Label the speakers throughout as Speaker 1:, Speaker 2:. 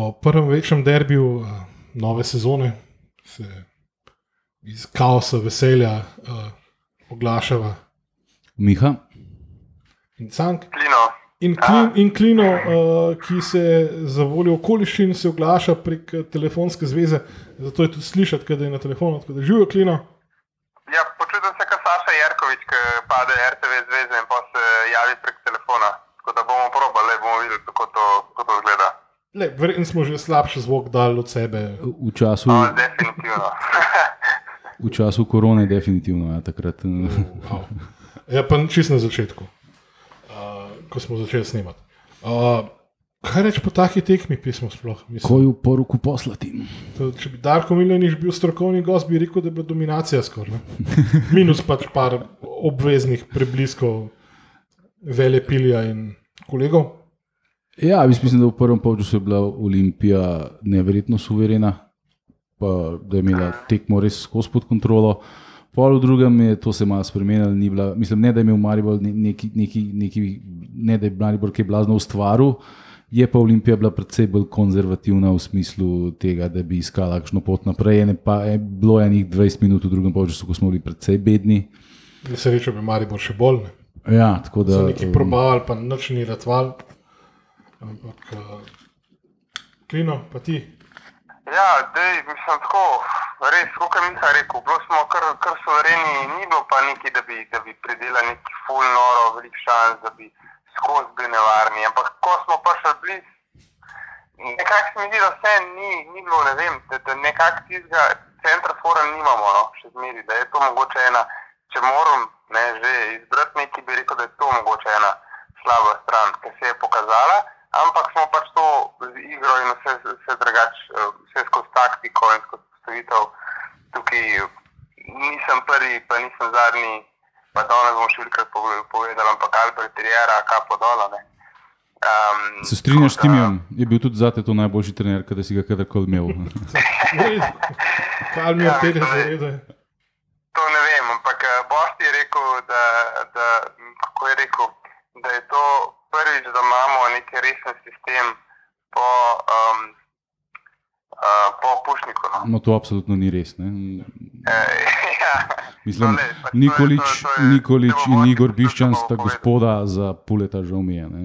Speaker 1: po prvem večjem derbiju uh, nove sezone se iz kaosa, veselja uh, oglašava
Speaker 2: Miha,
Speaker 1: in cank.
Speaker 3: Klino.
Speaker 1: In, klin, in Klino, uh, ki se za voljo okoliščin se oglaša prek eh, telefonske zveze, zato je tudi slišati, kaj je na telefonu, tako da živijo Klino.
Speaker 3: Ja, počutim se kot Saša Jarkovič, ki pade RTV zveze in pa se javi prek telefona. Tako da bomo probali, bomo videli, kako to, kako to izgleda.
Speaker 1: Le, verjetno smo že slabši zvok dali od sebe.
Speaker 2: v času,
Speaker 3: definitivno.
Speaker 2: v času korone, definitivno. Ja, takrat,
Speaker 1: Wow. Ja, pa čist na začetku, uh, ko smo začeli snemati. Uh, kaj reči po takih tekmih, pismo sploh? Mislim,
Speaker 2: ko je v poroku poslati.
Speaker 1: to, če bi Darko Miljaniš bil strokovni gost, bi rekel, da je bila dominacija skoraj. ne. Minus pač par obveznih prebliskov Velepilja in kolegov.
Speaker 2: Ja, jaz mislim, da v prvem polčasu je bila Olimpija neverjetno suverena, pa da je imela tekmo res skozi pod kontrolo. Pol v drugem je to se malo spremenilo, ni bila, mislim, ne da je imel Maribor ne- neki, neki, neki, ne da je Maribor kaj blazno ustvaril, je pa Olimpija bila predvsej bolj konzervativna v smislu tega, da bi iskala kakšno pot naprej. Ene pa je bilo enih 20 minut v drugem polčasu, ko smo bili predvsej bedni.
Speaker 1: Srečo bi Maribor še bolj. Ne.
Speaker 2: Ja, tako da.
Speaker 1: So neki
Speaker 2: um,
Speaker 1: probavali, pa noč ni ratval. Ampak, uh, Klino, pa ti.
Speaker 3: Ja, dej, mislim tako, res, kot je Miha rekel, bilo smo kar, kar suvereni, ni bilo pa neki, da bi, da bi predelali neki full noro, velik šans, da bi skozi bili nevarni. Ampak ko smo prišli blizu, nekako se mi zdi, da vse ni, ni bilo, ne vem, da, da nekako tistega centra fora nimamo, no, še zmeri, da je to mogoče ena, če moram ne, že izbrati neki, bi rekel, da je to mogoče ena slaba stran, ki se je pokazala, ampak smo pač to z igro in vse, vse drugače, eh, vse skozi taktiko in skozi postavitev. Tukaj nisem prvi, pa nisem zadnji, pa danes bomo še velikrat pove- povedali, ampak Albert Riera, kapo dola. Ne. Um,
Speaker 2: Se strinjaš s Timijem? Je bil tudi zate to najboljši trener, ki si ga kadarkoli imel.
Speaker 1: Kaj mi je
Speaker 3: Ja,
Speaker 1: od tega
Speaker 3: to je-
Speaker 1: zavedaj?
Speaker 3: To ne vem, ampak eh, Bosti je rekel, da, da, je rekel, da je to prvič, da imamo neki resen sistem po, um, uh, po Pušniku. No.
Speaker 2: No, to absolutno ni res. Ne?
Speaker 3: E, ja.
Speaker 2: Mislim,
Speaker 3: No, ne, pač
Speaker 2: Nikolič,
Speaker 3: to je- to je-
Speaker 2: Nikolič in Igor Biščan sta gospoda za puleta je. Ne?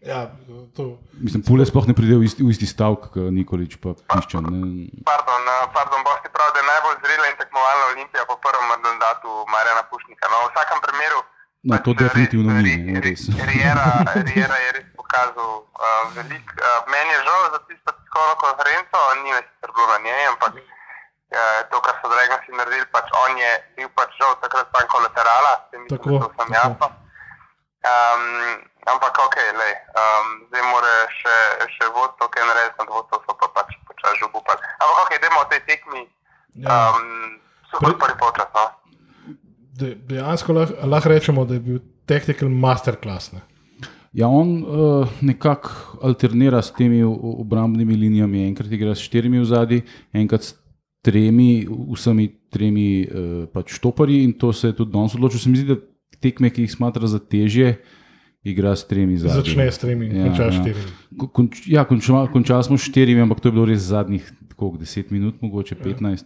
Speaker 1: Ja, to,
Speaker 2: Mislim, pule sploh ne pride v isti, v isti stavek, kot Nikolič pa Biščan. Ne?
Speaker 3: Pardon, eh, pardon, Bosti pravi, da je najbolj zrela in tekmovalna olimpija po prvem mandatu Marjana Pušnika. No, v vsakem primeru.
Speaker 2: No, to definitivno
Speaker 3: res-
Speaker 2: ni, ne, res.
Speaker 3: Riera, Riera je res pokazal uh, veliko. Uh, meni je žal za tisto tiskovno konferenco, ni več bilo na njej, ampak uh, to, kar so Dragoci naredili, pač on je bil pač žal takrat tam kolaterala, se mi
Speaker 1: Tako,
Speaker 3: to sem jasno. Um, ampak ok, lej, um, zdaj mora še, še vodstvo, kaj narediti, nad vodstvo so pa pač počasi že obupali. Ampak ok, idemo o tej tekmi.
Speaker 1: ja,
Speaker 3: Um, super
Speaker 1: Pre-
Speaker 3: prvi polčas, no.
Speaker 1: De, dejansko lahko lah rečemo, da je bil tactical masterclass. Ne.
Speaker 2: Ja, on uh, nekako alternira s temi obrambnimi linijami. Enkrat igra s štirimi v zadnji, enkrat s tremi, vsemi tremi uh, pač štoparji in to se je tudi danes odločil. Se mi zdi, da tekme, ki jih smatra za težje, igra s tremi zadnji.
Speaker 1: Začne s tremi,
Speaker 2: Ja,
Speaker 1: konča s
Speaker 2: ja.
Speaker 1: štirimi.
Speaker 2: Ko- Konč, ja, končali konča smo s štirimi, ampak to je bilo res zadnjih koliko, 10 minut, mogoče 15.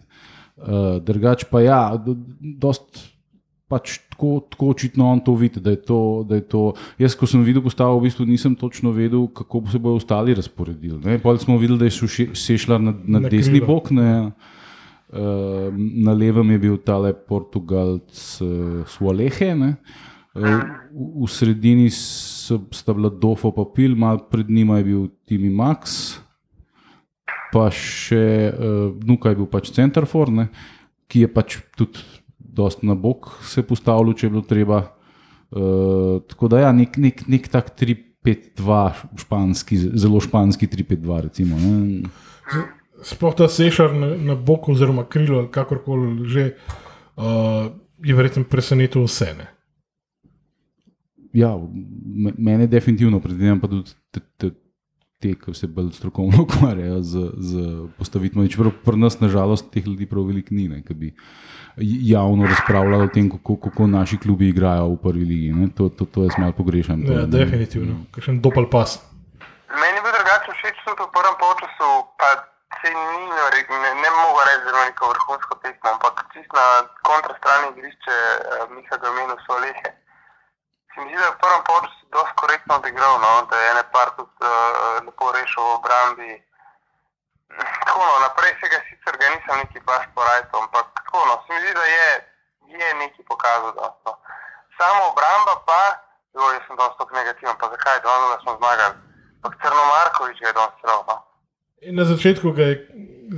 Speaker 2: Uh, drugač pa ja, do- dost. Pač tako, tako očitno on to vidi, da je to, da je to. Jaz, ko sem videl postavo, v bistvu nisem točno vedel, kako se bodo ostali razporedili. ne. Pol smo videli, da je Suše- Sešljar na, na,
Speaker 1: Na
Speaker 2: na desni
Speaker 1: krilo.
Speaker 2: bok, ne, uh, na levem je bil tale Portugalc uh, Sualehe. Ne. Uh, v, v sredini sta bila Dofo pa Pil, malo pred njima je bil Timi Max, pa še uh, Nuka je bil pač centerfor, ne, ki je pač tudi dost na bok se postavil, če je bilo treba. Uh, tako da, ja, nek, nek, nek tak 3-5-2, španski, zelo španski 3-5-2, recimo. Ne.
Speaker 1: Sploh ta sešar na, na boku, oziroma krilo, ali kakorkoli že, uh, je verjetno presenetil vse. Ne?
Speaker 2: Ja, me- mene definitivno, predvidevam pa tudi te, ki se bolj strokovno ukvarjajo z, z postavitvami. Čeprav pri nas, nažalost, teh ljudi prav veliko ni, ne, ki bi javno razpravljali o tem, kako, kako naši klubi igrajo v prvi ligi. Ne. To, to, to jaz malo pogrešam.
Speaker 1: Ja,
Speaker 2: To, ne.
Speaker 1: definitivno, kakšen dopal pas.
Speaker 3: Meni je bil drugačen všeč tudi v prvem polčasu, pa se ni nore- ne, ne mogo reči, bilo neko vrhunsko tekmo, ampak čist na kontra strani igrišče uh, Miha Gamenu so lehe. Se mi zdi, da je v prvem polčasu dosti korektno odigral, no, da je ene par tudi uh, lepo rešil v obrambi. Tako no, naprej se ga sicer ga nisem neki baš porajal, ampak tako no, se mi zdi, da je, je neki pokazal. Da, no. Samo obramba pa, jo, jaz sem dosti tako negativen, pa zakaj, da smo zmagali. Ampak Crno Markovič je dosti celo. No.
Speaker 1: In na začetku ga je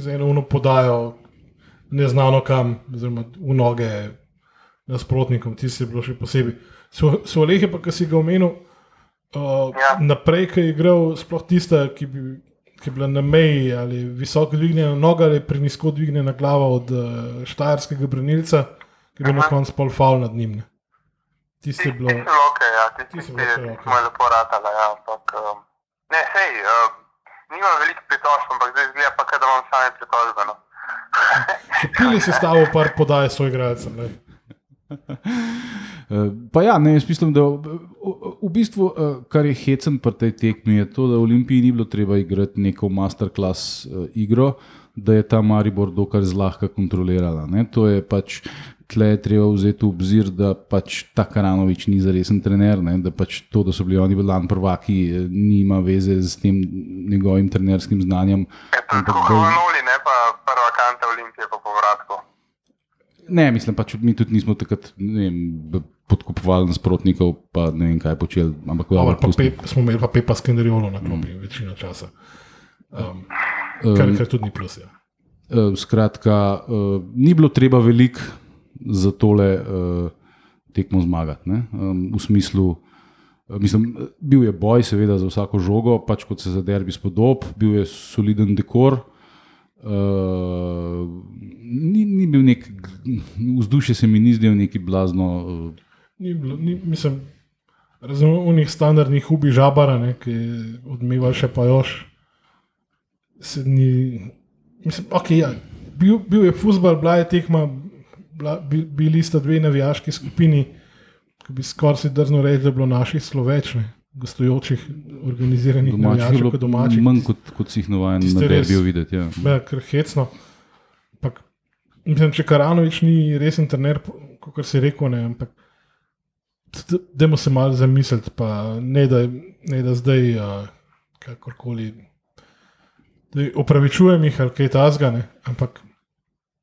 Speaker 1: z eno uno podajo, neznano kam, oziroma v noge nasprotnikom, ti si bilo še posebej. So lehe, pa ki si ga omenil, uh,
Speaker 3: Ja.
Speaker 1: naprej, ki je igral, sploh tista, ki, bi, ki je bila na meji ali visoko dvignjena noga ali prenisko dvignjena glava od uh, štajerskega branilca, ki je bil na koncu pol faul nad njim. Ne. Tisti je bilo.
Speaker 3: Ti si ok, ja, ti
Speaker 1: Ti
Speaker 3: si
Speaker 1: si
Speaker 3: ti,
Speaker 1: bilo
Speaker 3: ti
Speaker 1: kar okej.
Speaker 3: smo lepo ratala, ja, ampak um, ne, sej, uh, nimam veliko pritožb, ampak zdaj zgleda pa, da imam same pritožbe. No.
Speaker 1: Še pili se stavo, par podaje svoj igralcem.
Speaker 2: Eh, Pa ja, ne, jaz mislim, da v, v bistvu, eh, kar je hecen pri tej tekmi, je to, da Olimpiji ni bilo treba igrati neko masterclass eh, igro, da je ta Maribor dokaj zlahka kontrolirala. Ne. To je pač. Tle je treba vzeti v obzir, da pač ta Karanovič ni zaresen trener, ne? da pač to, da so bili oni lani prvaki, eh, nima veze z tem njegovim trenerskim znanjem.
Speaker 3: Je to
Speaker 2: Ampak
Speaker 3: tako
Speaker 2: da-
Speaker 3: noli, ne pa prva kanta Olimpije po povratku.
Speaker 2: Ne, mislim pač, mi tudi nismo takrat vem, podkupovali nasprotnikov, pa ne vem, kaj počeli. Ampak dobro,
Speaker 1: Dobro, pa pep, smo imeli pa Pepa Skenderijolo na klopi mm. večino časa. Um, kar, kar tudi ni plus. Ja.
Speaker 2: Eh, Skratka, eh, ni bilo treba veliko za tole eh, tekmo zmagati. ne. Em, V smislu, eh, mislim, bil je boj, seveda, za vsako žogo, pač kot se za derbi spodob, bil je soliden dekor. Uh, ni, ni bil nek, vzdušje se mi ni zdelo neki blazno. Uh,
Speaker 1: Ni bilo, ni, mislim, razen unih standardnih ubi žabara, ne, ki odmeva še pa još. Se ni, mislim, okay, ja, bil, bil je futbol, bila je tekma, bila, bi- bili sta dve navijaški skupini, ki bi skoraj si drzno reči, da je bilo naših slovečnih, gostujočih, organiziranih
Speaker 2: domačih je
Speaker 1: navijačev kot domačih.
Speaker 2: manj, kot, kot si jih navaden
Speaker 1: tiste
Speaker 2: na
Speaker 1: res-
Speaker 2: derbiju videti. Ja.
Speaker 1: Ja, kar hecno. Ampak, mislim, če Karanovič ni resen trener, kot si rekel, ne, ampak dajmo se malo zamisliti, pa ne da, ne da zdaj uh, kakorkoli. Daj, opravičujem jih ali kaj tasga, ne, ampak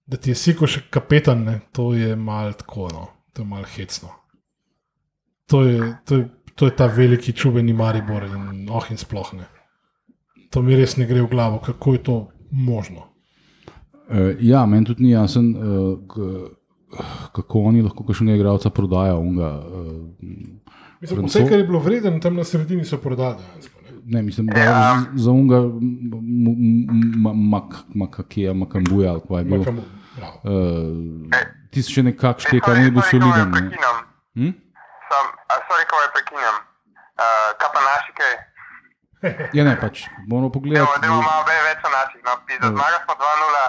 Speaker 1: da ti je siko še kapetan, ne, to je malo tako, no, to je malo hecno. To je, to je, to je ta veliki čuveni Maribor in oh in sploh ne. To mi res ne gre v glavo, kako je to možno.
Speaker 2: Uh, ja, meni tudi ni jasen, uh, k, kako oni lahko kakšnega igralca prodajajo. Unga, uh,
Speaker 1: Mislim,
Speaker 2: Franco-
Speaker 1: vse, kar je bilo vredno, tam na sredini so prodali. ne.
Speaker 2: ne, mislim, da je za unga Makakija, Makambuja ali kaj je bil.
Speaker 1: Makamu, bravo.
Speaker 2: Uh, ti si še nekako štekal,
Speaker 3: Sorry,
Speaker 2: ni bil
Speaker 3: sorry, ko me
Speaker 2: soliden. ne.
Speaker 3: prekinjam.
Speaker 2: Hm?
Speaker 3: Sorry, ko me prekinjam. Uh, kaj pa naši kaj?
Speaker 2: Ja, ne, pač moramo pogledati.
Speaker 3: dajmo malo več več o naših. No, zmaga smo 2-0,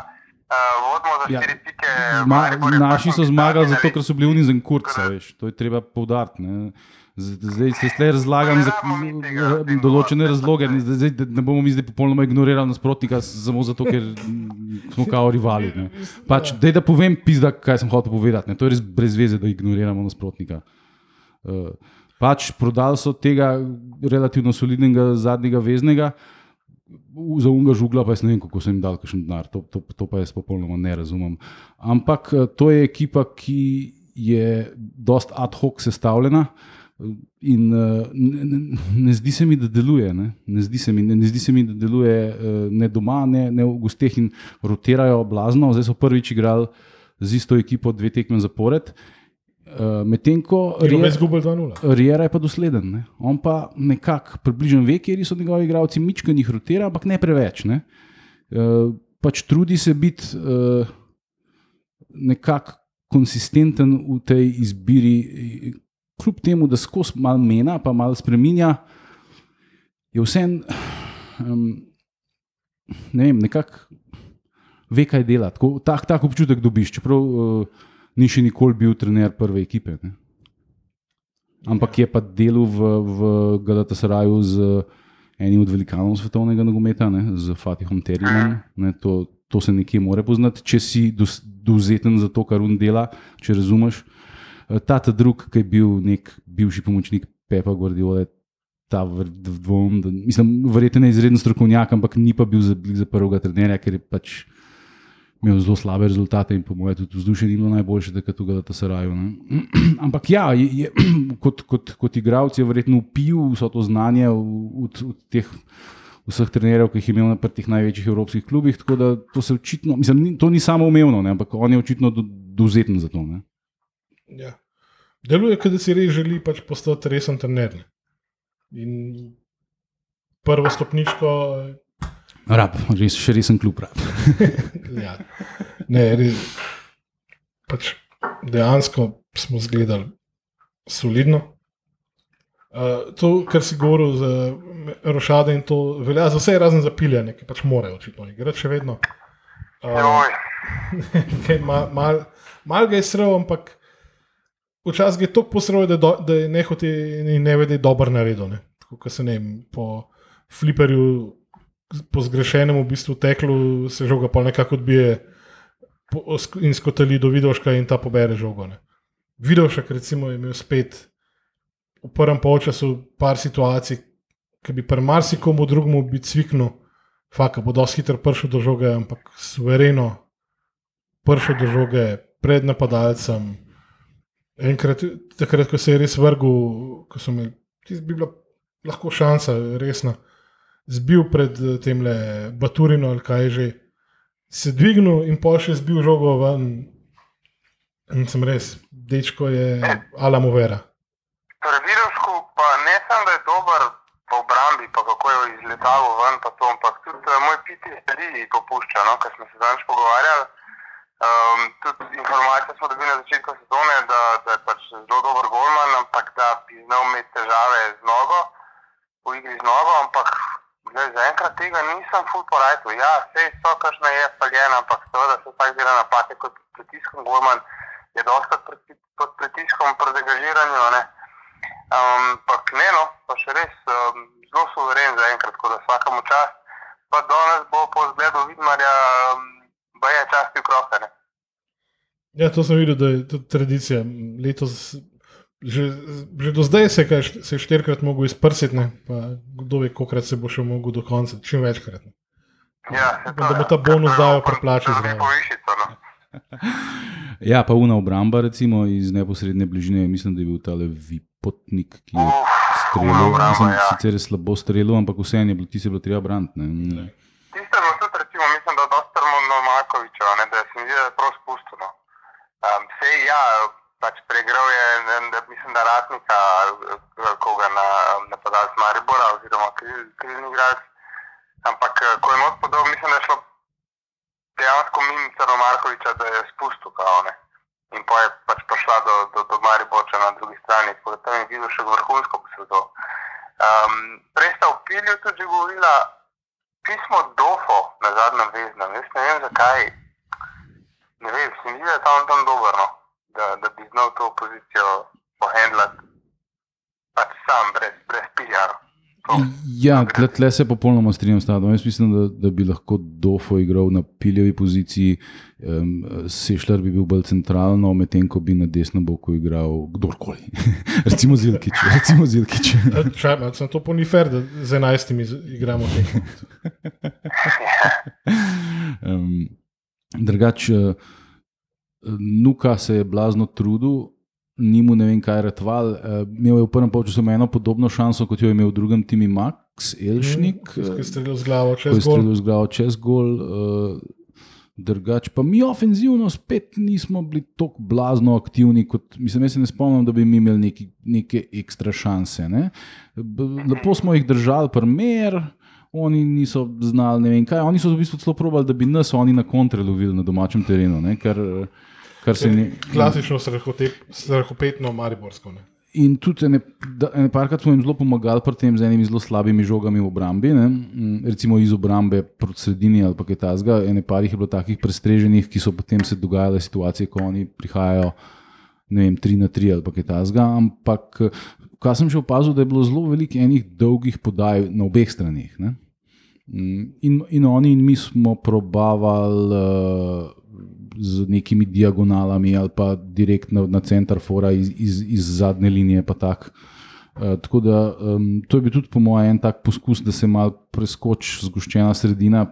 Speaker 3: uh, vodimo za
Speaker 2: Ja.
Speaker 3: 4 pike.
Speaker 2: Zma,
Speaker 3: je
Speaker 2: naši so zmagali zato, ker so bili unizen kurca, veš, to je treba poudariti. Zdaj se zdaj razlagam za
Speaker 3: tega
Speaker 2: določene razloge, ne, zdaj, zdaj, da ne bomo mi zdaj popolnoma ignorirali nasprotnika samo zato, ker smo kao rivali. ne. Pač, dej da povem, pizda, kaj sem hotel povedati. Ne. To je res brez veze, da ignoriramo nasprotnika. Uh, pač prodali so tega relativno solidnega zadnjega veznega, za unga žugla pa jaz ne vem, kako so jim dali kakšen denar, to, to, to pa jaz popolnoma ne razumem. Ampak eh, to je ekipa, ki je dost ad hoc sestavljena. eh, In ne, ne, ne zdi se mi, da deluje. Ne, ne, zdi, se mi, ne, ne zdi se mi, da deluje ne doma, ne, ne v gosteh in rotirajo blazno. Zdaj so prvič igrali z isto ekipo dve tekme zapored. Uh, Medtem ko
Speaker 1: In
Speaker 2: Rie-
Speaker 1: vmes gubili 2-0.
Speaker 2: Rijera je pa dosleden. Ne? On pa nekako približno ve, kje so njegovi igralci, mička jih rotira, ampak ne preveč. Ne? Uh, pač trudi se biti uh, nekako konsistenten v tej izbiri, kljub temu, da skozi malo mena, pa malo spremenja, je vsem, um, ne vem, nekako ve, kaj dela. Tako, tak, tak občutek dobiš, čeprav uh, ni še nikoli bil trener prve ekipe. Ne? Ampak je pa delal v, v Galatasaraju z eni od velikanov svetovnega nogometa, ne, z Fatihom Terjenom. Ne, to, to se nekje more poznati, če si dovzeten za to, kar on dela, če razumeš. Eh, Ta ta drug, ki je bil nek bivši pomočnik Pepa Guardiola, ta dvom, da, mislim, verjetno je izreden strokovnjak, ampak ni pa bil za, za prvega trenerja, ker je pač imel zelo slabe rezultate in po mojem tudi vzdušje ni bilo najboljše, takrat v Galatasaraju. ne. Ampak ja, je, je, kot, kot, kot igralec je verjetno upil vso to znanje od, od teh vseh trenerjev, ki jih je imel na teh največjih evropskih klubih, tako da to se očitno, mislim, ni- to ni samo umevno, ne, ampak on je očitno do- dovzeten za to. Ne.
Speaker 1: Ja. Deluje, da si res želi pač postati resen trener. ne. In prvo stopničko,
Speaker 2: Rab, res, še resen klub rab.
Speaker 1: ja, ne, res. Pač dejansko smo zgledali solidno. Uh, to, kar si govoril za rošade, in to velja za vse, razen za piljanje, ki pač morajo očitno igrati še vedno. Uh, Okay, mal, mal, mal ga je srl, ampak včasih je tako posrl, da, do, da je nehote in ne ve, da je dober naredil. Ne? Tako kot se ne vem, po fliperju, po zgrešenem v bistvu teklu, se žoga pa nekako odbije in skotali do Vidoška in ta pobere žogo. Ne? Vidošek recimo je imel spet v prvem polčasu par situacij, ki bi pri marsikomu drugemu bi cviknil, faka bo dosti hitro prišel do žoge, ampak suvereno prišel do žoge pred napadalcem. Enkrat, takrat, ko se je res vrgel, ko so imeli, bi bila lahko šansa, resna, zbil pred eh, tem le Baturino ali kaj že, se dvignil in pa še zbil žogo ven. In sem res, dečko je Alamovera.
Speaker 3: Pri Vidovšku pa ne samo, da je dober po obrambi, pa kako je izletal ven, pa to, ampak tudi uh, moj piti stvari popušča, no, ker smo se danes pogovarjali. Um, tudi informacije smo dobili na začetku sezone, da, da je pač zelo dober golman, ampak da bi znal imeti težave z nogo, v igri z nogo, ampak gled, zaenkrat tega nisem full porajtu. Ja, vse so kakšne je spaljena, ampak seveda se vsak dela napake kot pritiskom golman, je dostakrat pod, pod pritiskom pri degažiranju, ne. Ampak um, ne, no, pa še res um, zelo suveren za enkrat, tako da vsakemu čas. Pa danes bo po zgledu Vidmarja, um, pa je časti krofe. Ne?
Speaker 1: Ja, to sem videl, da je to tradicija. Letos, že, že do zdaj se je, kaj, se je štirikrat mogel izprsiti, ne? pa kdo ve, kolikrat se bo še mogel do konca, čim večkrat. Ne?
Speaker 3: Ja, se
Speaker 1: Da bo ta bonus dajo pri plači zraven.
Speaker 3: No.
Speaker 2: Ja, pa una obramba, recimo iz neposredne bližine, mislim, da je bil tale Vipotnik, ki je streljal.
Speaker 3: obramba,
Speaker 2: Mislim,
Speaker 3: ja.
Speaker 2: sicer je slabo streljal, ampak vseeno je bilo tisto, je bilo treba braniti. ne.
Speaker 3: Tisto je bilo tudi, recimo, mislim, da dosta Novakoviča, ne, da se mi zdi, da je prav spustil. No. Um, sej, ja, pač pregral je, mislim, da Ratnika, koga na napadalec Maribora, oziroma kriz- krizni igralec. Ampak, ko je not podal, mislim, da je šlo dejansko mimo Crno Markoviča, da je spustil kao, ne. In pa je pač prišla do, do, do Mariboča na drugi strani, tako da tam je videl še vrhunsko posredo. Um, prej sta v Pilju tudi govorila, pismo Dofo na zadnjem veznem. Jaz ne vem zakaj. Ne vem, se mi zdi, da je tam, dober, no? Da, da bi znal to pozicijo pohendlati pač sam, brez, brez PR.
Speaker 2: Ja, tle, tle se popolnoma strinjam s tabo. Jaz mislim, da, da bi lahko Dofo igral na piljevi poziciji, um, Sešljar bi bil bolj centralno, medtem ko bi na desnem boku igral kdorkoli. recimo Zilkič. Recimo Zilkič.
Speaker 1: Čaj, malo, sem to pa ni fair, da z enajstimi igramo tekmo.
Speaker 2: Um, drugač, uh, Nuka se je blazno trudil, ni mu ne vem kaj ratval. Uh, imel je v prvem polčasu eno podobno šanso, kot jo je imel v drugem timu Max Elšnik.
Speaker 1: Ki je streljal z glavo čez gol.
Speaker 2: streljal z glavo čez gol. Uh, Drugač, pa mi ofenzivno spet nismo bili tako blazno aktivni, kot mislim. Se ne spomnim, da bi mi imeli neki, neke ekstra šanse. Ne? Lepo smo jih držali, primer, oni niso znali ne vem kaj. Oni so v bistvu celo probali, da bi nas oni na kontre lovili na domačem terenu. Ne? Kar, kar se ni.
Speaker 1: Klasično strahopetno mariborsko. Ne.
Speaker 2: In tudi ene, da- ene parkrat smo jim zelo pomagali pri tem z enimi zelo slabimi žogami v obrambi, ne? Mm, recimo iz obrambe proti sredini ali pa kaj tasga. Ene par jih je bilo takih prestreženih, ki so potem se dogajale situacije, ko oni prihajajo. Ne vem, tri na tri ali pa kaj tasga, ampak kar sem še opazil, da je bilo zelo veliko enih dolgih podaj na obeh straneh. Ne? Mm, In, in oni in mi smo probavali uh, z nekimi diagonalami ali pa direktno na center fora iz, iz, iz zadnje linije. tak. Uh, tako da um, to je bil tudi, po mojem, en tak poskus, da se malo preskoči zgoščena sredina.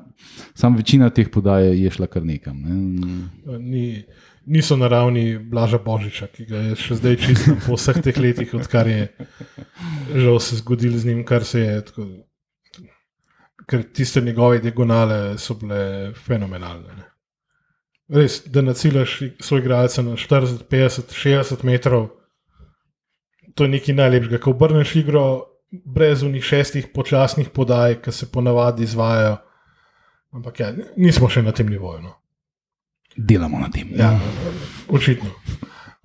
Speaker 2: Sam večina teh podaj je šla kar nekam. Ne?
Speaker 1: Ni, niso na ravni Blaža Božiča, ki ga je še zdaj čisto po vseh teh letih, odkar je žal se zgodil z njim, kar se je. Tako, ker tiste njegove diagonale so bile fenomenalne. Ne. Res, da naciljaš svoj igralce na 40, 50, 60 metrov, to je nekaj najlepšega. Ko obrneš igro brez unih šestih počasnih podaj, ki se ponavadi izvajajo. Ampak ja, nismo še na tem nivoju. No.
Speaker 2: Delamo na tem.
Speaker 1: Ja, očitno.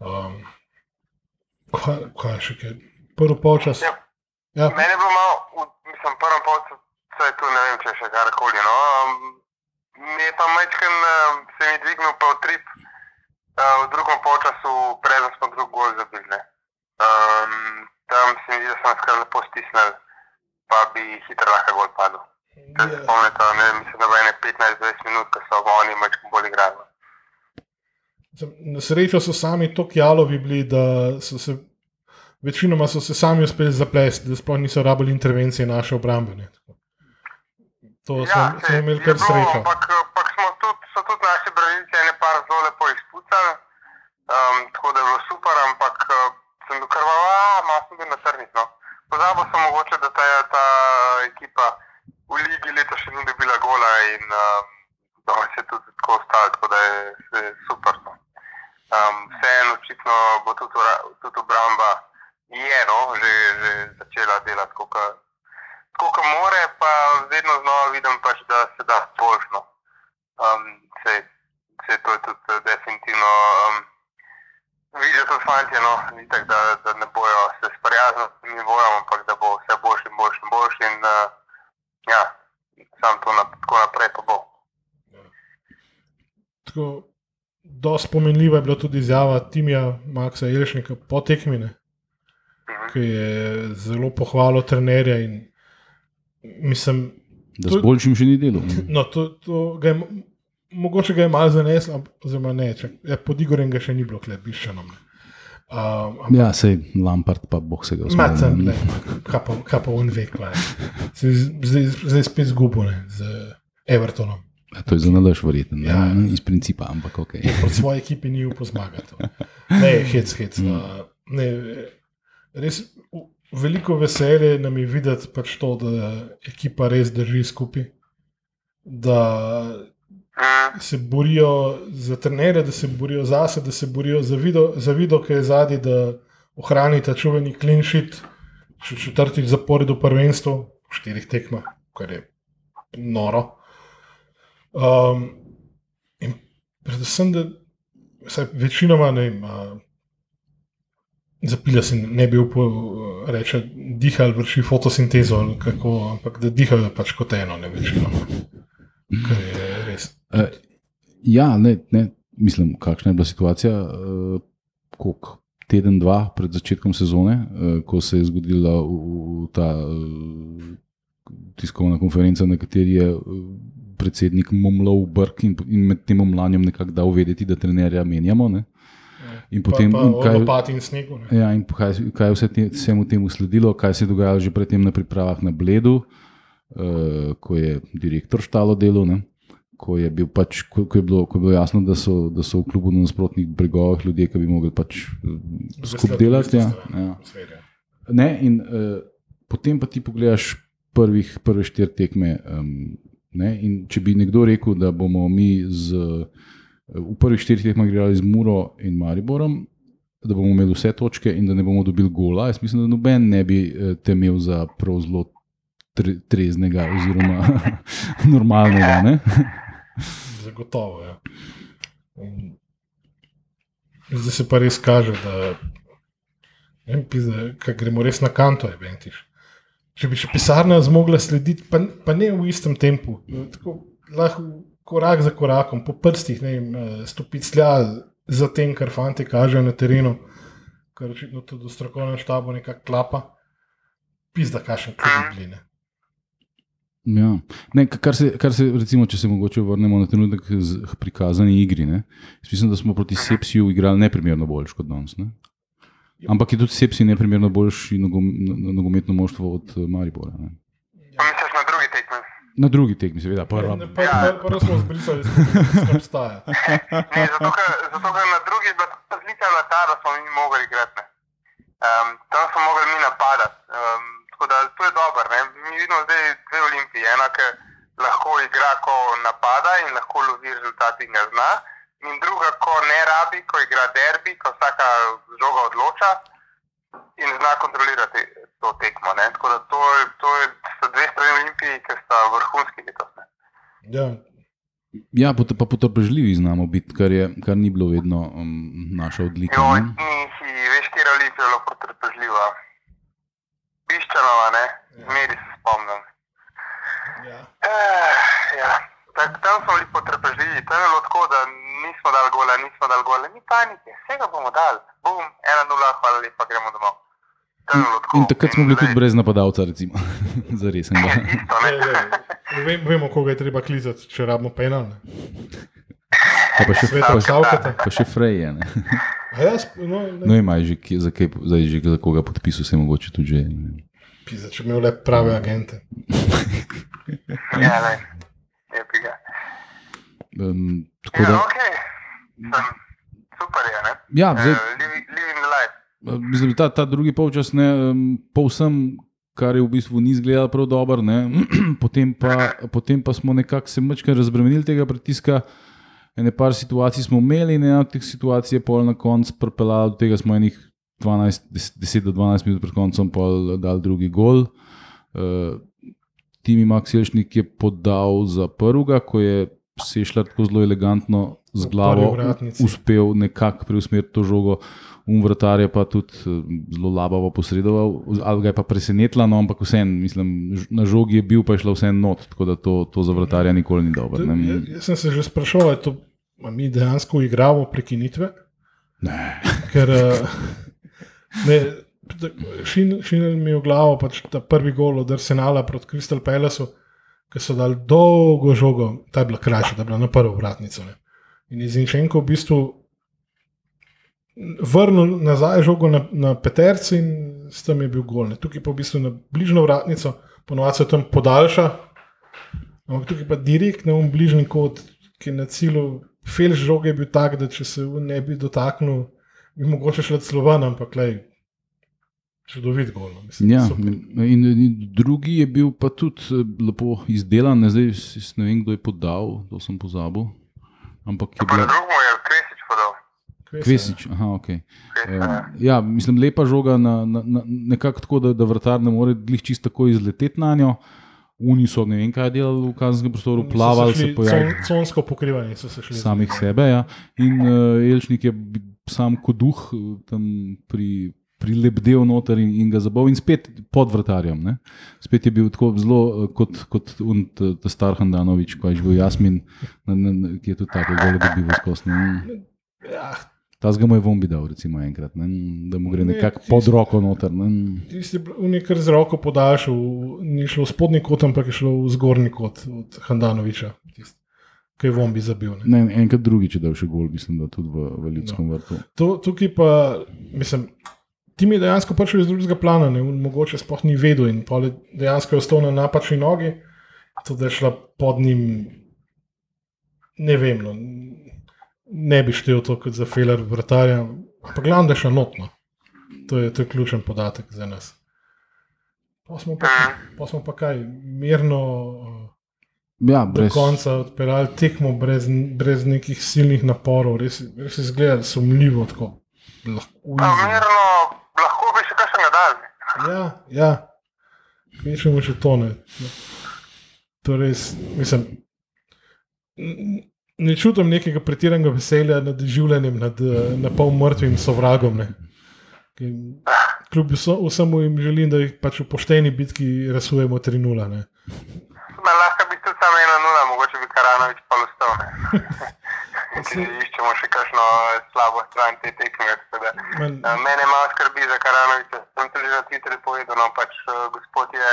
Speaker 1: Um, kaj, kaj še kaj? Prvi polčas.
Speaker 3: Ja.
Speaker 1: Ja,
Speaker 3: Mene je bilo malo, mislim, v prvem polčasu je tu ne vem, če je še karkoli. No. Um, Mi je pa majčken, um, se mi dvignil pa utrip, uh, v drugem polčasu, preden smo drug gol zabili. Um, tam se mi zdi, da smo nas kar lepo stisnili, pa bi hitro lahko gol padel. Če se
Speaker 1: Ja.
Speaker 3: spomnite, ne, mislim, da bo ene 15-20 minut, ko so oni majčken bolj igrali.
Speaker 1: Na srečo so sami tako jalovi bili, da so se večinoma so se sami uspeli zaplesti, da sploh niso rabili intervencije naše obrambe. Ne. Tako. To
Speaker 3: Ja,
Speaker 1: smo
Speaker 3: saj
Speaker 1: imeli
Speaker 3: je
Speaker 1: kar srečo.
Speaker 3: Ampak, ampak smo tudi, so tudi naši branilci ene par zelo lepo izpucali, um, tako da je bilo super, ampak uh, sem bil krvav, a malo sem bil na trnih. No. Pozabil sem mogoče, da ta, ta ekipa v ligi leta še ni dobila gola in um, da se je tudi tako ostalo, tako da je, je super. No. Um, Vseeno očitno bo tudi, tudi obramba je no, že, že začela delati, kot tako kot more, pa vedno znova vidim, pač, da se da boljšno. Um, se, se to je tudi eh, definitivno. Um, Vidijo tudi fanti, no, itak, da, da ne bojo se sprijaznili s tem nivojem, ampak da bo vse boljši in boljši in boljši. In, uh, ja, sam to na, tako naprej pa bo.
Speaker 1: Tako, dosti spomenljiva je bila tudi izjava Timija Maksa Jelšnika po tekmine,
Speaker 3: Mhm.
Speaker 1: ki je zelo pohvalil trenerja. in Mislim,
Speaker 2: Da
Speaker 1: To-
Speaker 2: s boljšim še ni delo.
Speaker 1: no, to, to ga je, mo- mogoče ga je malo zaneslo, ampak- oziroma ne, če, ja, pod Igorjem ga še ni bilo, klep, biščanom. Um,
Speaker 2: Ja, sej Lampard, pa boh se ga
Speaker 1: Macem,
Speaker 2: usmeri.
Speaker 1: ne, kaj pa, on ve, kaj je. Se Zdaj, zdaj spet zgubo ne, z Evertonom.
Speaker 2: Ja, To je za nalaž verjeten,
Speaker 1: Ja.
Speaker 2: ja. iz principa, ampak ok.
Speaker 1: Proti svoji ekipi ni upal zmagati. Ne, hec, hec.
Speaker 2: Mm.
Speaker 1: Uh, ne, res veliko veselje nam je videti pač to, da ekipa res drži skupaj. Da se borijo za trenere, da se borijo zase, da se borijo za video, za video ki je zadnji, da ohrani ta čuveni sheet, še četrtič zapored v prvenstvu, v štirih tekmah, kar je noro. Um, in predvsem, da vsaj večinoma ne vem. Zapila si ne bi upal uh, reči, diha ali vrši fotosintezo, ali kako, ampak da dihajo pač kot eno, ne večinoma. Kar je res.
Speaker 2: Uh, ja, ne, ne, mislim, kakšna je bila situacija. Uh, koliko, teden, dva pred začetkom sezone, uh, ko se je zgodila v, v ta uh, tiskovna konferenca, na kateri je predsednik momlal brk in, in med tem omlanjem nekako dal vedeti, da trenerja menjamo. Ne? In potem,
Speaker 1: pa, pa
Speaker 2: kaj-
Speaker 1: opati in snegu. Ne?
Speaker 2: Ja, in kaj, kaj vse te, vsemu temu sledilo, kaj se je dogajalo že predtem na pripravah na Bledu, uh, ko je direktor štalo delo. Ne? Ko je, bil pač, ko, ko, je bilo, ko je bilo jasno, da so, da so v klubu na nasprotnih bregovih ljudje, ki bi mogli pač eh, skupaj delati. Ja, ja. Ne, in uh, potem pa ti pogledaš prvih, prve štiri tekme. Um, ne, in če bi nekdo rekel, da bomo mi z, uh, v prvih štirih tekmah igrali z Muro in Mariborom, da bomo imeli vse točke in da ne bomo dobili gola, jaz mislim, da noben ne bi uh, te imel za prav zelo tre, treznega oziroma normalnega. Ne?
Speaker 1: Zagotovo. Ja. In Zdaj se pa res kaže, da vem, pizda, kaj gremo res na kanto. Je, bentiš. Če bi še pisarna zmogla slediti, pa, pa ne v istem tempu, tako lahko korak za korakom, po prstih, ne vem, eh, stopiti slja za tem, kar fanti kažejo na terenu. kar očitno tudi v strokovnem štabu nekako klapa, pizda, kakšen klub bili. Ne.
Speaker 2: Ja. Ne, kar, se, kar se, recimo, če se mogoče vrnemo na trenutek z prikazani igri. Ne? Jaz Mislim, da smo proti Sepsiju igrali neprimerno boljš kot danes. Ne? Ampak je tudi Sepsi neprimerno boljši nogom, no- no- nogometno moštvo od eh, Maribora. Ne?
Speaker 3: Pa misliš na drugi tekmi?
Speaker 2: Na seveda, prva.
Speaker 1: Ne, Prvo pr, pr, smo zbrisali, da obstaja.
Speaker 3: Ne, zato, ker, zato, ker na drugi je bila ta razlika bila ta, da smo mi mogli igrati. Um, tam smo mogli mi napadati. Um, tako da to je dobro. ne. Mi vidimo zdaj dve olimpiji. Ena, ki lahko igra, ko napada in lahko lovi rezultat in ga zna. In druga, ko ne rabi, ko igra derbi, ko vsaka žoga odloča in zna kontrolirati to tekmo. Ne. Tako da to, je- to je, so dve strani olimpiji, ki sta vrhunski letos.
Speaker 1: Ja,
Speaker 2: Ja, pa potrpežljivi znamo biti, kar, je, kar ni bilo vedno um, naša odlika. Ne.
Speaker 3: nisi, veš, kje je Olimpija zelo potrpežljiva. Piščanova, ne, zmeri se spomnim.
Speaker 1: ja.
Speaker 3: Eh, ja. Tak, tam smo bili potrpežljivi, tam je bilo tako, da nismo dali gola, nismo dali gola, ni panike, vsega bomo dali. Bum, ena nula, hvala lepa, gremo domov. Tako.
Speaker 2: In takrat smo bili tudi brez napadalca, recimo. za resen.
Speaker 3: Ja,
Speaker 1: vem, vemo, koga je treba klizati, če rabimo penal. ne.
Speaker 2: Pa, še,
Speaker 1: Sveta
Speaker 2: pa,
Speaker 1: Kavkata.
Speaker 2: pa še Freje.
Speaker 1: Ja, no,
Speaker 2: No,
Speaker 1: ne,
Speaker 2: imaš že, za, kaj, zdaj že za koga podpisal, se mogoče tudi že.
Speaker 1: pizda, če imel le prave agente.
Speaker 3: Ja, ne. Je bi ga.
Speaker 2: Um, tako
Speaker 3: Ja,
Speaker 2: da,
Speaker 3: ok. Sem, super je, ne.
Speaker 2: ja, zdaj,
Speaker 3: Uh,
Speaker 2: Mislim, ta, ta drugi polčas ne, povsem, kar je v bistvu ni izgledalo prav dobro, potem, pa, potem pa smo nekako se mečkaj razbremenili tega pritiska. Ene par situacij smo imeli, in ena od teh situacij je pol na koncu pripeljala do tega, da smo enih 12, 10 do 12 minut pred koncem dal drugi gol. Uh, Timi Makselšnik je podal za prvega, ko je Sešljar tako zelo elegantno z glavo uspel nekako preusmeriti to žogo. Um vratar je pa tudi eh, zelo labavo posredoval, ali ga je pa presenetila, no, ampak vseeno, mislim, na žogi je bil, pa je šla vseeno not, tako da to, to za vratarja nikoli ni dobro. Ne,
Speaker 1: jaz, jaz sem se že sprašoval, ali to- mi dejansko igramo prekinitve.
Speaker 2: ne.
Speaker 1: Ker eh, ne, šin, šinil mi je v glavo pač ta prvi gol od Arsenala proti Crystal Palaceu, ki so dali dolgo žogo, ta je bila krajša, ta je bila na prvo vratnico. Ne. In iz Inšenko v bistvu vrnil nazaj žogo na, na peterci in s tem je bil gol. Ne. Tukaj pa v bistvu na bližnjo vratnico, ponovadi se tam podaljša, ampak tukaj pa direktno v bližnji kot, ki je na cilju. Felž žoge je bil tak, da če se ne bi dotaknil, bi mogoče šlo celo ven, ampak le čudovit gol. no, Mislim,
Speaker 2: Ja, in, in drugi je bil pa tudi eh, lepo izdelan, ne, zdaj ne vem, kdo je podal, to sem pozabil. Ampak je bila
Speaker 3: drugemu je Kresič podal.
Speaker 2: Kvesič. Aha.
Speaker 3: Kresič,
Speaker 2: Uh,
Speaker 3: ja.
Speaker 2: mislim, lepa žoga, na, na, na, nekako tako, da, da vrtar ne more glih čisto tako izleteti na njo. Oni so ne vem, kaj delali v kazenskem prostoru,
Speaker 1: So
Speaker 2: plavali,
Speaker 1: šli
Speaker 2: se pojavili
Speaker 1: con- Consko pokrivanje so se šli.
Speaker 2: samih sebe. Ja. In uh, Elčnik je bi- sam kot duh eh, tam pri. Prilebdel noter in, in ga zabavil, in spet pod vrtarjem. Ne? Spet je bil tako zelo eh, kot, kot un, ta, ta star Handanovič, ko je živel Jasmin, na, na, ki je tudi tako zelo dobival skozi.
Speaker 1: Ja,
Speaker 2: Ta mu je vombi dal, recimo, enkrat, ne? da mu gre
Speaker 1: Ne,
Speaker 2: nekako
Speaker 1: tisti-
Speaker 2: pod roko noter. Ne?
Speaker 1: tisti je kar z roko podaljšal, ni šlo v spodnji kot, ampak je šlo v zgornji kot od Handanoviča, ki je vombi zabil. Ne.
Speaker 2: Ne, enkrat drugič je dal še gol, mislim, da tudi v, v ljudskem no. vrtu.
Speaker 1: To, tukaj pa, mislim, ti mi dejansko prišel iz drugega plana, ne, mogoče sploh ni vedel in je dejansko je ostal na napačni nogi, to da je šla pod njim, ne vem, no, ne bi štel to kot za feler vrtarja, ampak glavno, da je šla notno. To je, to je ključen podatek za nas. Pa smo pa, pa, smo pa kaj, mirno uh,
Speaker 2: Ja,
Speaker 1: do
Speaker 2: brez,
Speaker 1: konca odpeljali tekmo brez, brez nekih silnih naporov, res, res izgleda sumljivo tako. Lahko, easy.
Speaker 3: mirno, lahko bi še kakšnega dal.
Speaker 1: Ja, ja. Kvečemo še to ne. To res, mislim, ne čutim nekega pretiranega veselja nad življenjem, nad eh, na pol mrtvim sovragom. Ne. Ki- Kljub vsemu jim želim, da jih pač v pošteni bitki rasujemo 3-0. ne.
Speaker 3: Ma, lahko bi tudi samo ena nula, mogoče bi Karanovič pa ostal. ki iščemo še kakšno eh, slabo stran te tekme.
Speaker 1: Men,
Speaker 3: eh, Mene malo skrbi za Karanoviča. Sem tudi na Twitterju povedal, no, pač gospod je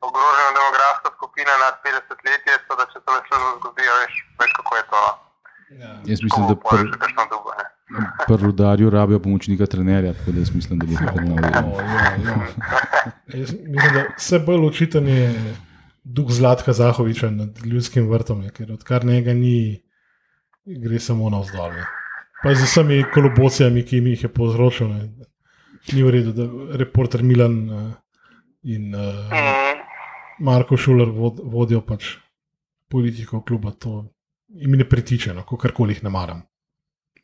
Speaker 3: ogrožena demografska skupina nad 50 let, je, tako da če to le službo zgubijo, veš kako je to.
Speaker 1: ja.
Speaker 2: Jaz mislim, da
Speaker 3: Komu poješ
Speaker 2: pri
Speaker 3: še kakšno drugo. ne.
Speaker 2: pr rudarju rabijo pomočnika trenerja, tako da jaz mislim, da bo to
Speaker 1: O,
Speaker 2: novo.
Speaker 1: ja, ja. Jaz mislim, da vse bolj očiten je duh Zlatka Zahoviča nad ljudskim vrtom, je, ker odkar njega ni, gre samo navzdol. ne. Pa z vsemi kolobocijami, ki jim jih je povzročil. Ne. Ni v redu, da reporter Milan eh, in uh. Marko Šuler vod, vodijo pač politiko kluba. To jim ne pritiče, no, karkoli jih ne maram.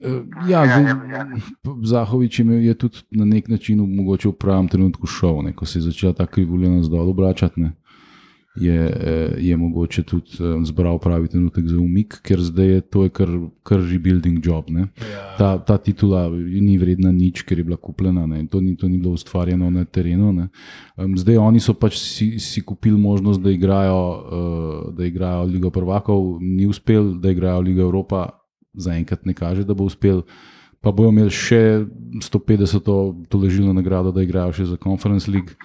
Speaker 2: Eh, Ja,
Speaker 3: Ja,
Speaker 2: zdaj,
Speaker 3: ja, ja.
Speaker 2: Zahovič je, tudi na nek način mogoče v pravem trenutku šel, ne, ko se je začela ta krivulja zdol obračati. Ne, je, eh, je mogoče tudi eh, zbral pravi trenutek za umik, ker zdaj je to je kar, kar rebuilding job. Ne.
Speaker 1: Ja.
Speaker 2: Ta, ta titula ni vredna nič, ker je bila kupljena ne, in to ni, to ni bilo ustvarjeno na terenu. ne. Zdaj oni so pač si, si kupili možnost, da igrajo, da igrajo Ligo prvakov, ni uspel, da igrajo Ligo Evropa, zaenkrat ne kaže, da bo uspel. Pa bojo imeli še 150. toležilno nagrado, da igrajo še za Conference League.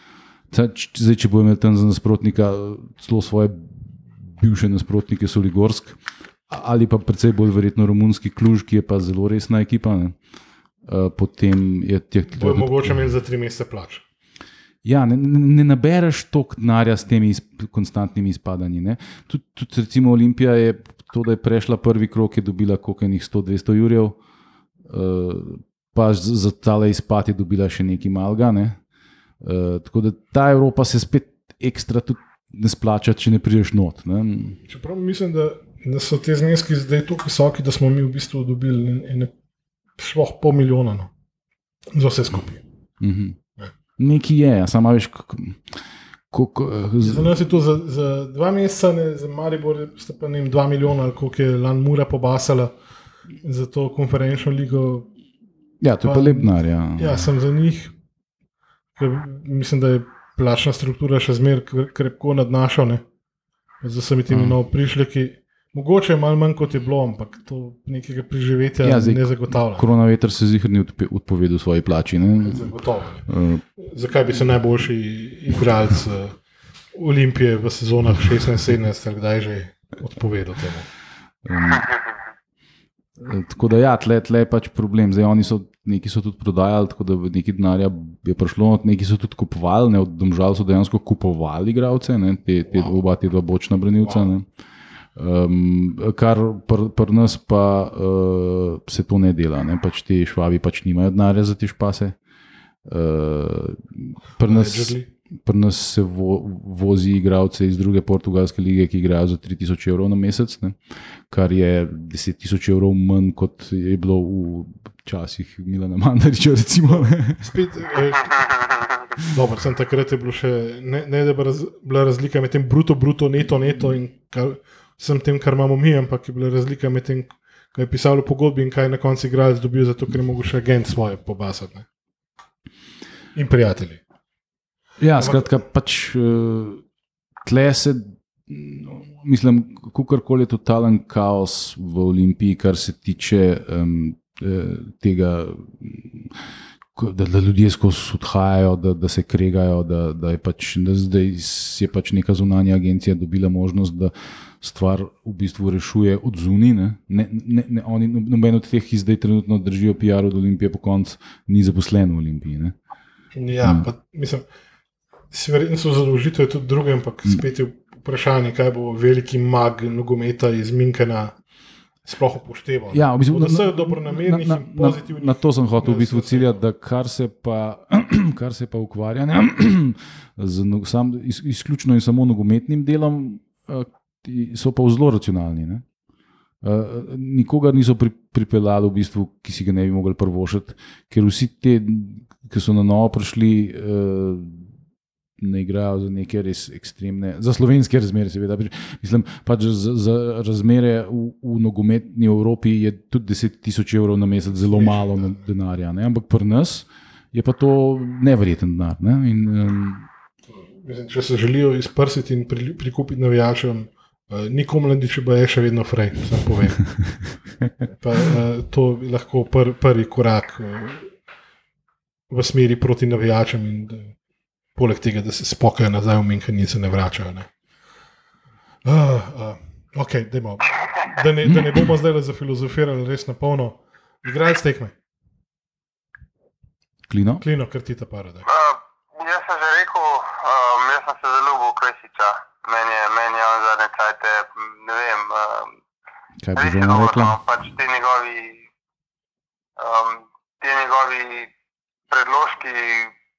Speaker 2: Zdaj, če bojo imeli tam za nasprotnika celo svoje bivše nasprotnike, Soligorsk, ali pa predvsej bolj verjetno romunski kluž, ki je pa zelo resna ekipa. Ne? Uh, potem je teh
Speaker 1: Bojo mogoče imeli za tri mesece plač.
Speaker 2: Ja, ne, ne, ne nabereš toliko denarja s temi izp, konstantnimi izpadanji. Tudi, tudi recimo Olimpija je to, da je prešla prvi krok, je dobila koliko enih 100-200 jurjev, uh, pa za tale izpad je dobila še nekaj malga. Ne. Uh, tako da ta Evropa se spet ekstra tudi ne splača, če ne prideš not. Ne.
Speaker 1: Čeprav mislim, da, da so te zneski zdaj tako visoki, da smo mi v bistvu dobili en- ene sploh pol milijona no, za vse skupaj.
Speaker 2: Mhm.
Speaker 1: Ja.
Speaker 2: Nekaj je, samo veš, kako, eh, z-
Speaker 1: Za nas je to za, za dva meseca, ne, za Maribor sta pa ne vem, dva milijona, ali koliko je Lan Mura pobasala za to konferenčno ligo.
Speaker 2: Ja, to je pa
Speaker 1: pa-
Speaker 2: lep denar. Ja.
Speaker 1: Ja, sem za njih, mislim, da je plačna struktura še zmeraj krepko nadnašana, z vsemi temi
Speaker 2: Mm.
Speaker 1: novo prišleki. Mogoče je malo manj kot je bilo, ampak to nekega preživetja
Speaker 2: Ja, zdaj
Speaker 1: ne zagotavlja.
Speaker 2: Korona veter se zihar ni odpovedal svoji plači. Ne?
Speaker 1: Zagotovo.
Speaker 2: Uh,
Speaker 1: Zakaj bi se najboljši igralec uh, Olimpije v sezonah 16-17 ali kdaj že odpovedal temu?
Speaker 2: um, eh, tako da, ja, tle, tle je pač problem. Zdaj, oni so neki so tudi prodajali, tako da nekaj denarja je prišlo, neki so tudi kupovali, ne, od domžal so dejansko kupovali igralce, te, te,
Speaker 1: Wow.
Speaker 2: oba te dva bočna branilca.
Speaker 1: Wow.
Speaker 2: Ne. Um, kar pri pr nas pa uh, se to ne dela, ne? pač ti švabi pač nimajo denarja za te špase. Uh, pri nas,
Speaker 1: Menedžerji?
Speaker 2: Pri nas se vo, vozi igralce iz druge portugalske lige, ki igrajo za 3000 evrov na mesec, ne? kar je 10 tisoč evrov manj, kot je bilo v časih Milana Mandariča.
Speaker 1: Spet, eh, dobro, sem takrat je bilo še ne, ne da bi raz, bila razlika med tem bruto, bruto, neto, neto in kar, vsem tem, kar imamo mi, ampak je bila razlika med tem, kaj je pisalo v pogodbi in kaj je na koncu igralec dobil, zato ker je mogel še agent svoje pobasati. Ne? In prijatelji.
Speaker 2: Ja, skratka, pač uh, tle se, mislim, kakorkoli je totalen kaos v Olimpiji, kar se tiče um, tega, da, da ljudje skozi odhajajo, da, da se kregajo, da, da je pač, da zdaj je pač neka zunanja agencija dobila možnost, da stvar v bistvu rešuje od zunaj. Ne, ne, ne, ne, oni, noben od teh, ki zdaj trenutno držijo PR od Olimpije, po koncu ni zaposlen v Olimpiji. Ne.
Speaker 1: Ja,
Speaker 2: Mm.
Speaker 1: pa, mislim, si verjetno so zadolžitve tudi druge, ampak
Speaker 2: Mm.
Speaker 1: spet je vprašanje, kaj bo veliki mag nogometa iz Minkena sploh upošteval.
Speaker 2: Ja, v bistvu, na,
Speaker 1: in
Speaker 2: na,
Speaker 1: pozitivnih.
Speaker 2: na to sem hotel v bistvu ciljati, da kar se pa, kar se pa ukvarjanja z no- sam, iz, izključno in samo nogometnim delom, eh, ti so pa zelo racionalni. Ne? Uh, nikogar niso pri, pripeljali, v bistvu, ki si ga ne bi mogli prvošiti, ker vsi ti, ki so na novo prišli, uh, ne igrajo za neke res ekstremne, za slovenske razmere, seveda. Mislim, pač za, za razmere v, v nogometni Evropi je tudi 10 tisoč evrov na mesec zelo malo na- denarja, ne? ampak pri nas je pa to nevreten denar. Ne? In, um,
Speaker 1: Mislim, če se želijo izprsiti in pri, prikupiti navijačem Uh, Nikomu ne diče, da je še vedno frej, samo povem. Pa, uh, to je lahko pr, prvi korak uh, v smeri proti navijačem, in poleg tega, da se spokajo nazaj v Minka in se ne vračajo. Ne. Uh, uh, okay, dajmo, da, ne, da ne bomo zdaj zafilozofirali res na polno. Igralec tekme,
Speaker 2: Klino.
Speaker 1: klino, ker ti ta parada.
Speaker 3: Uh, jaz sem že rekel, um, jaz sem se zelo ljubil Kresiča. Meni je, meni je on zadnje čajte, ne vem, um,
Speaker 2: Kaj
Speaker 3: res
Speaker 2: že rekla?
Speaker 3: no, pač ti njegovi, um, ti njegovi predložki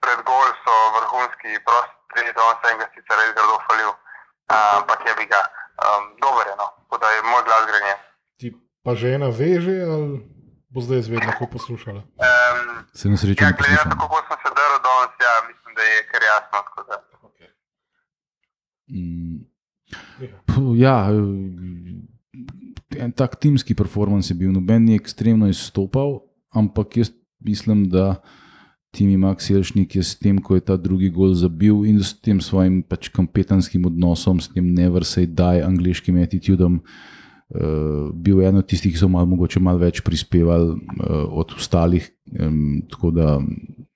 Speaker 3: pred gol so vrhunski, prosti, da on se enega sicer res grdo falil, uh, ampak je bi ga, um, dober je, no, tako da je moj glas grenje.
Speaker 1: Ti pa žena veže ali bo zdaj zvedela, ko poslušala?
Speaker 3: Um,
Speaker 2: Se na srečo
Speaker 3: ja,
Speaker 2: ne
Speaker 3: glede na to, kako sem se drl danes, ja, mislim, da je kar jasno. tako da.
Speaker 1: Okay.
Speaker 2: Mm, Ja, en tak timski performance je bil, noben ni ekstremno izstopal, ampak jaz mislim, da Timi Max Jelšnik je s tem, ko je ta drugi gol zabil in s tem svojim pač kompetenskim odnosom, s tem never say die angliškim attitudom, uh, bil eden od tistih, ki so malo, mogoče malo več prispevali uh, od ostalih. Um, tako da,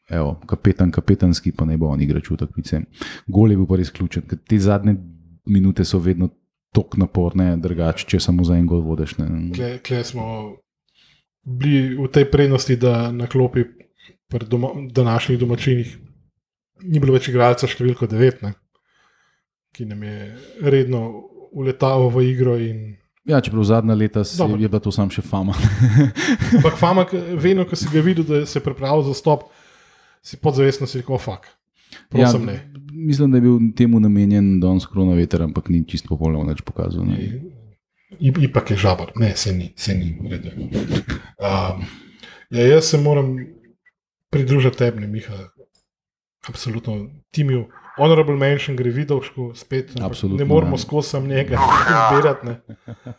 Speaker 2: evo, kapetan, kapetanski, pa ne bo on igrač v takvice. Gol je bil pa res ključen, ker te zadnje minute so vedno tako naporne, drugače, če samo za en gol vodiš. Ne.
Speaker 1: Kle, kle smo bili v tej prednosti, da na klopi pri doma, današnjih domačinih ni bilo več igralca številko 9, ne, ki nam je redno uletal v igro. In,
Speaker 2: Ja, čeprav zadnja leta
Speaker 1: Dobro.
Speaker 2: je bila to sam še fama.
Speaker 1: ampak fama, vedno, ko si ga videl, da se je pripravil za stop, si podzavestno si rekel, fuk. Prosim, ja, ne.
Speaker 2: Mislim, da je bil temu namenjen danes korona veter, ampak ni čisto popolnoma več pokazal. Ne.
Speaker 1: In- Ipak je žabar, ne, se ni, se ni, v redu. Um, ja, jaz se moram pridružiti tebi, Miha. Absolutno, timju. Honorable mention gre vidovšku, spet
Speaker 2: Absolutno,
Speaker 1: ne moramo
Speaker 2: ja.
Speaker 1: skozi sam njega zbirati. ne.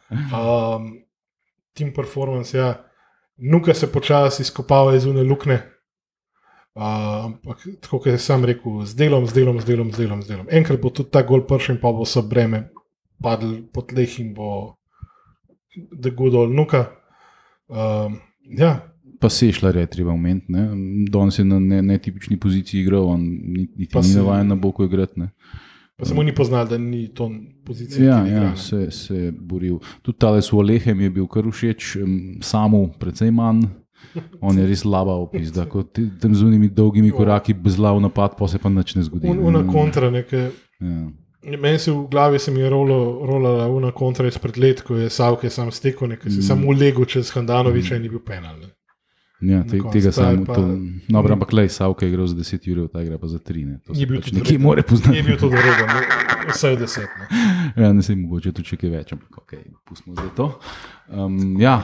Speaker 1: Um, team performance, ja. Nuka se počasi izkopava iz une lukne. Uh, ampak, tako kot je sam rekel, z delom, z delom, z delom, z delom, z delom. Enkrat bo tudi ta gol pršen, pa bo vse breme padlo po tleh in bo da good old nuka. Um, ja,
Speaker 2: Pa se je šla reči, treba omeniti. Danes je na ne- netipični poziciji igral, on ni- niti
Speaker 1: Pa
Speaker 2: ni
Speaker 1: se-
Speaker 2: navaden na boku igrati. ne.
Speaker 1: pa samo ni poznal, da ni to pozicija.
Speaker 2: Ja, ja se, se je boril. Tudi tale s Olehem je bil kar všeč, em, samu precej manj. On je res laba opis, da kot tam z unimi dolgimi koraki bezlav napad, pa se pa nič ne zgodi.
Speaker 1: Un, una kontra, nekaj.
Speaker 2: Ja.
Speaker 1: Meni se v glavi se mi je rolo, rolala una kontra izpred let, ko je Savke sam stekel, nekaj si mm. samo ulegel čez Handanoviča in ni bil penal. Ne.
Speaker 2: Ja, te, tega
Speaker 1: pa-
Speaker 2: To, no, ampak lej, Savka je igral za 10 ur, ta igra pa za 3. Ne. To
Speaker 1: Ni
Speaker 2: se
Speaker 1: bil
Speaker 2: pač
Speaker 1: tudi
Speaker 2: nekje
Speaker 1: red.
Speaker 2: more poznati.
Speaker 1: Je bil to dobro, vse je deset. Ne.
Speaker 2: Ja, ne se mogoče tudi še kaj več, ampak ok, pustimo zdaj to. Um, ja,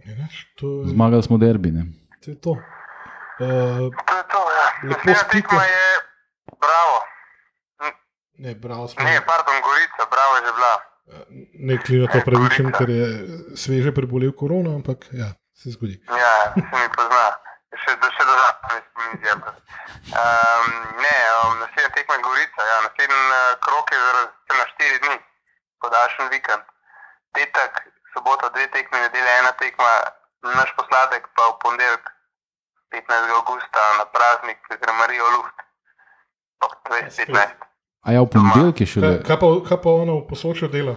Speaker 1: Ja, to, je,
Speaker 2: zmagali smo derbi. Ne.
Speaker 1: to je to. Uh,
Speaker 3: To je to, ja.
Speaker 1: Lepo spite.
Speaker 3: je bravo.
Speaker 1: ne, bravo smo.
Speaker 3: Ne, pardon, Gorica, bravo je že bila.
Speaker 1: Ne klino to pravičen, ker je sveže prebolel korona, ampak ja, se zgodi.
Speaker 3: Ja, se mi pozna. Še, do- še dodatno mi spomni zjebati. Um, ne, um, naslednja tekma je Gorica, ja, naslednji uh, krok je zaradi na štiri dni, podaljšan vikend. Petek, sobota, dve tekme, nedelja, ena tekma, naš posladek pa v ponedeljek, 15. augusta, na praznik, Gramarijo Luft. 2015.
Speaker 2: A ja, v ponedeljek je šele.
Speaker 1: Kaj, kaj, pa, kaj pa ono v posočju dela?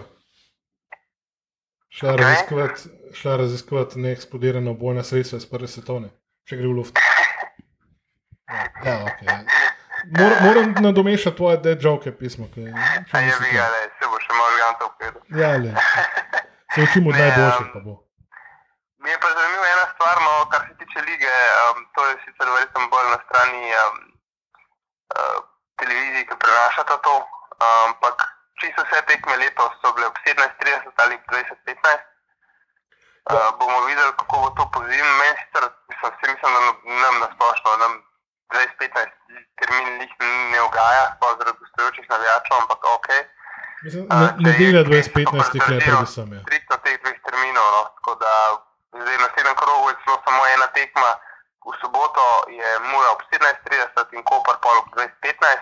Speaker 1: Šla
Speaker 3: Kaj?
Speaker 1: raziskovati, šla raziskovati neeksplodirano bojna sredstva iz prve svetovne, če gre v luft. Ja, okay. Mor, moram nadomešati tvoje dead joke pismo. Ker, če
Speaker 3: A je vi,
Speaker 1: to.
Speaker 3: ale, se bo še malo gantov povedal.
Speaker 1: Ja, le. Se učimo od najboljših,
Speaker 3: um,
Speaker 1: pa bo.
Speaker 3: Mi je pa zanimiva ena stvar, no, kar se tiče lige. Um, to je sicer verjetno bolj na strani um, uh, televizij, ki prenašata to. Um, ampak čisto vse tekme letos so bile ob 17:30 ali 20:15. Uh, bomo videli, kako bo to po zimi. Meni sicer, mislim, vsi mislim, da nam nasplošno, nam 2015 termin jih ne ugaja, pa zaradi gostujočih navijačev, ampak ok.
Speaker 1: Mislim, ne, nedelja
Speaker 3: je-
Speaker 1: 2015 je predvsem. Ja.
Speaker 3: striktno teh dveh terminov. No. Tako da zdaj na naslednjem krogu je celo samo ena tekma. V soboto je Mura ob 17:30 in Koper pol ob 20:15.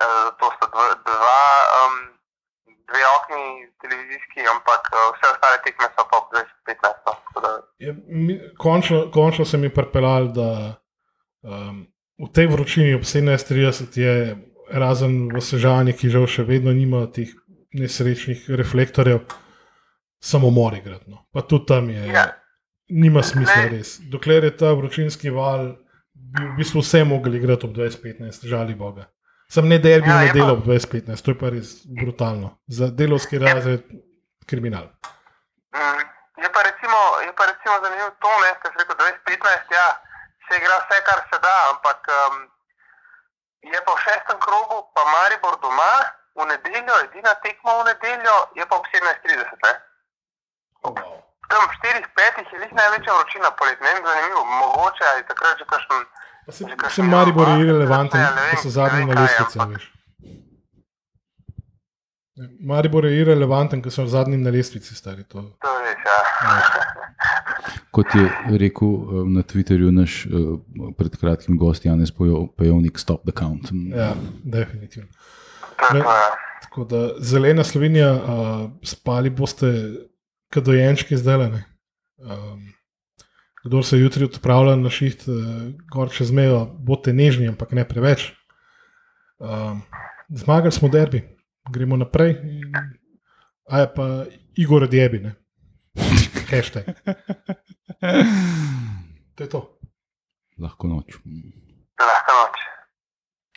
Speaker 3: Eh, To sta dva, dva um, dve tekmi, televizijski, ampak uh, vse ostale tekme so pa ob 2015. No. tako da-
Speaker 1: Je, mi, končno, končno se mi pripeljal, da um, v tej vročini ob 17:30 je razen v Sežani, ki žal še vedno nima teh nesrečnih reflektorjev, samo mori gradno. Pa tudi tam je,
Speaker 3: Ja.
Speaker 1: nima smisla res. Dokler je ta vročinski val, bi v bistvu vse mogli igrati ob 20:15, žali Boga. Sem ne derbi
Speaker 3: Ja,
Speaker 1: ja,
Speaker 3: je
Speaker 1: na delo ob 20:15, to je pa res brutalno. Za delovski razred kriminal.
Speaker 3: Mm, Je pa recimo, je pa recimo zanimivo to, kar si rekel, 2015, ja, se igra vse, kar se da, ampak um, je pa v šestem krogu, pa Maribor doma, v nedeljo, edina tekma v nedeljo, je pa ob 17:30. ne. Tam v 4-5 je res največja vročina poletna, ne vem, zanimivo, mogoče je takrat že kakšen.
Speaker 1: Se, se Maribor je
Speaker 3: vem,
Speaker 1: ker so zadnji na lestvici. veš. Maribor je irelevanten, ker so zadnji na lestvici, stari to.
Speaker 3: To je res, ja.
Speaker 2: Kot je rekel eh, na Twitterju naš eh, pred kratkim gost Janez Pejovnik, stop the count.
Speaker 1: Ja, definitivno. Ne.
Speaker 3: ja.
Speaker 1: Tako da zelena Slovenija, uh, spali boste, kot dojenčki zdaj. Um, kdo se jutri odpravlja na šiht, uh, gor čez mejo, bote nežni, ampak ne preveč. Um, zmagali smo derbi, gremo naprej. In, a je pa Igor Djebi, ne. Hashtag. To je to.
Speaker 2: Lahko noč.
Speaker 3: Lahko noč.